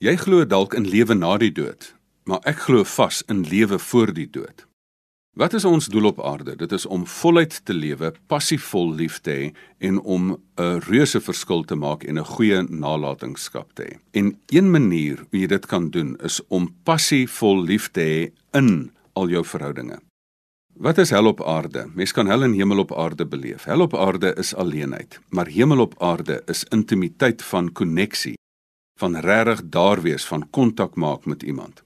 Jy glo dalk in lewe na die dood, maar ek glo vas in lewe voor die dood. Wat is ons doel op aarde? Dit is om voluit te lewe, passievol lief te hê en om 'n reuse verskil te maak en 'n goeie nalatenskap te hê. En een manier hoe jy dit kan doen is om passievol lief te hê in al jou verhoudinge. Wat is hel op aarde? Mens kan hel en hemel op aarde beleef. Hel op aarde is alleenheid, maar hemel op aarde is intimiteit van koneksie, van regtig daar wees, van kontak maak met iemand.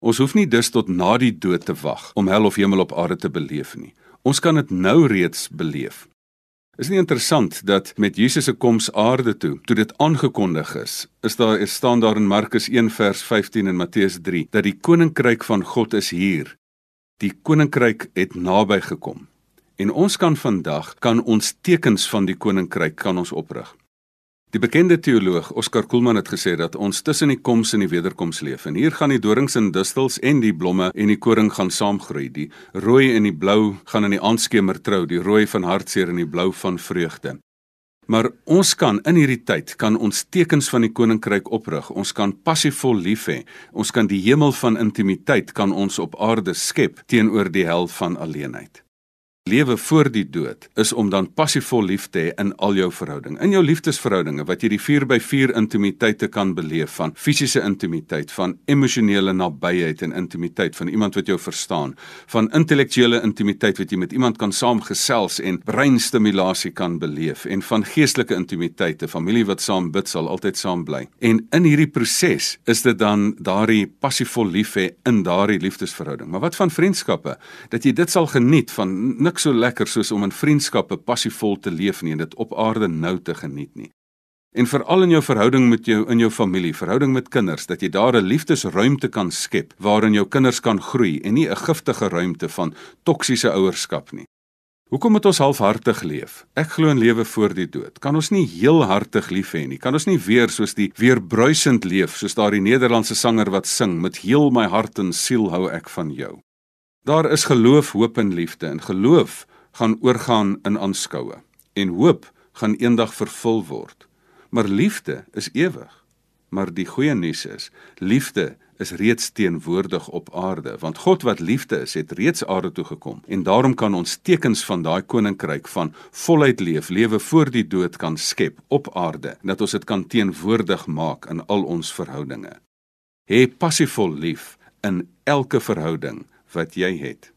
Ons hoef nie dus tot na die dood te wag om hel of hemel op aarde te beleef nie. Ons kan dit nou reeds beleef. Is nie interessant dat met Jesus se koms aarde toe, toe dit aangekondig is, is daar is staan daar in Markus 1 vers 15 en Matteus 3 dat die koninkryk van God is hier. Die koninkryk het naby gekom. En ons kan vandag kan ons tekens van die koninkryk kan ons oprig. Die bekende teoloog Oscar Kuhlman het gesê dat ons tussen die koms en die wederkoms leef. En hier gaan die dorings en distels en die blomme en die koring gaan saamgroei. Die rooi en die blou gaan in die aandskemer trou, die rooi van hartseer en die blou van vreugde. Maar ons kan in hierdie tyd kan ons tekens van die koninkryk oprig. Ons kan passievol lief hê. Ons kan die hemel van intimiteit kan ons op aarde skep teenoor die hel van alleenheid lewe voor die dood is om dan passievol lief te hê in al jou verhoudinge. In jou liefdesverhoudinge wat jy die 4x4 intimiteite kan beleef van fisiese intimiteit, van emosionele nabyheid en intimiteit van iemand wat jou verstaan, van intellektuele intimiteit wat jy met iemand kan saamgesels en breinstimulasie kan beleef en van geestelike intimiteite, familie wat saam bid sal altyd saam bly. En in hierdie proses is dit dan daardie passievol lief hê in daardie liefdesverhouding. Maar wat van vriendskappe? Dat jy dit sal geniet van niks so lekker soos om in vriendskappe passievol te leef nie en dit op aarde nou te geniet nie. En veral in jou verhouding met jou in jou familie, verhouding met kinders, dat jy daar 'n liefdesruimte kan skep waarin jou kinders kan groei en nie 'n giftige ruimte van toksiese ouerskap nie. Hoekom moet ons halfhartig leef? Ek glo in lewe voor die dood. Kan ons nie heelhartig lief hê nie? Kan ons nie weer soos die weer bruisend leef, soos daardie Nederlandse sanger wat sing met heel my hart en siel hou ek van jou? Daar is geloof, hoop en liefde en geloof gaan oorgaan in aanskoue en hoop gaan eendag vervul word. Maar liefde is ewig. Maar die goeie nuus is, liefde is reeds teenwoordig op aarde, want God wat liefde is, het reeds aarde toe gekom en daarom kan ons tekens van daai koninkryk van voluit leef, lewe voor die dood kan skep op aarde, dat ons dit kan teenwoordig maak in al ons verhoudinge. Hê passievol lief in elke verhouding wat jy het.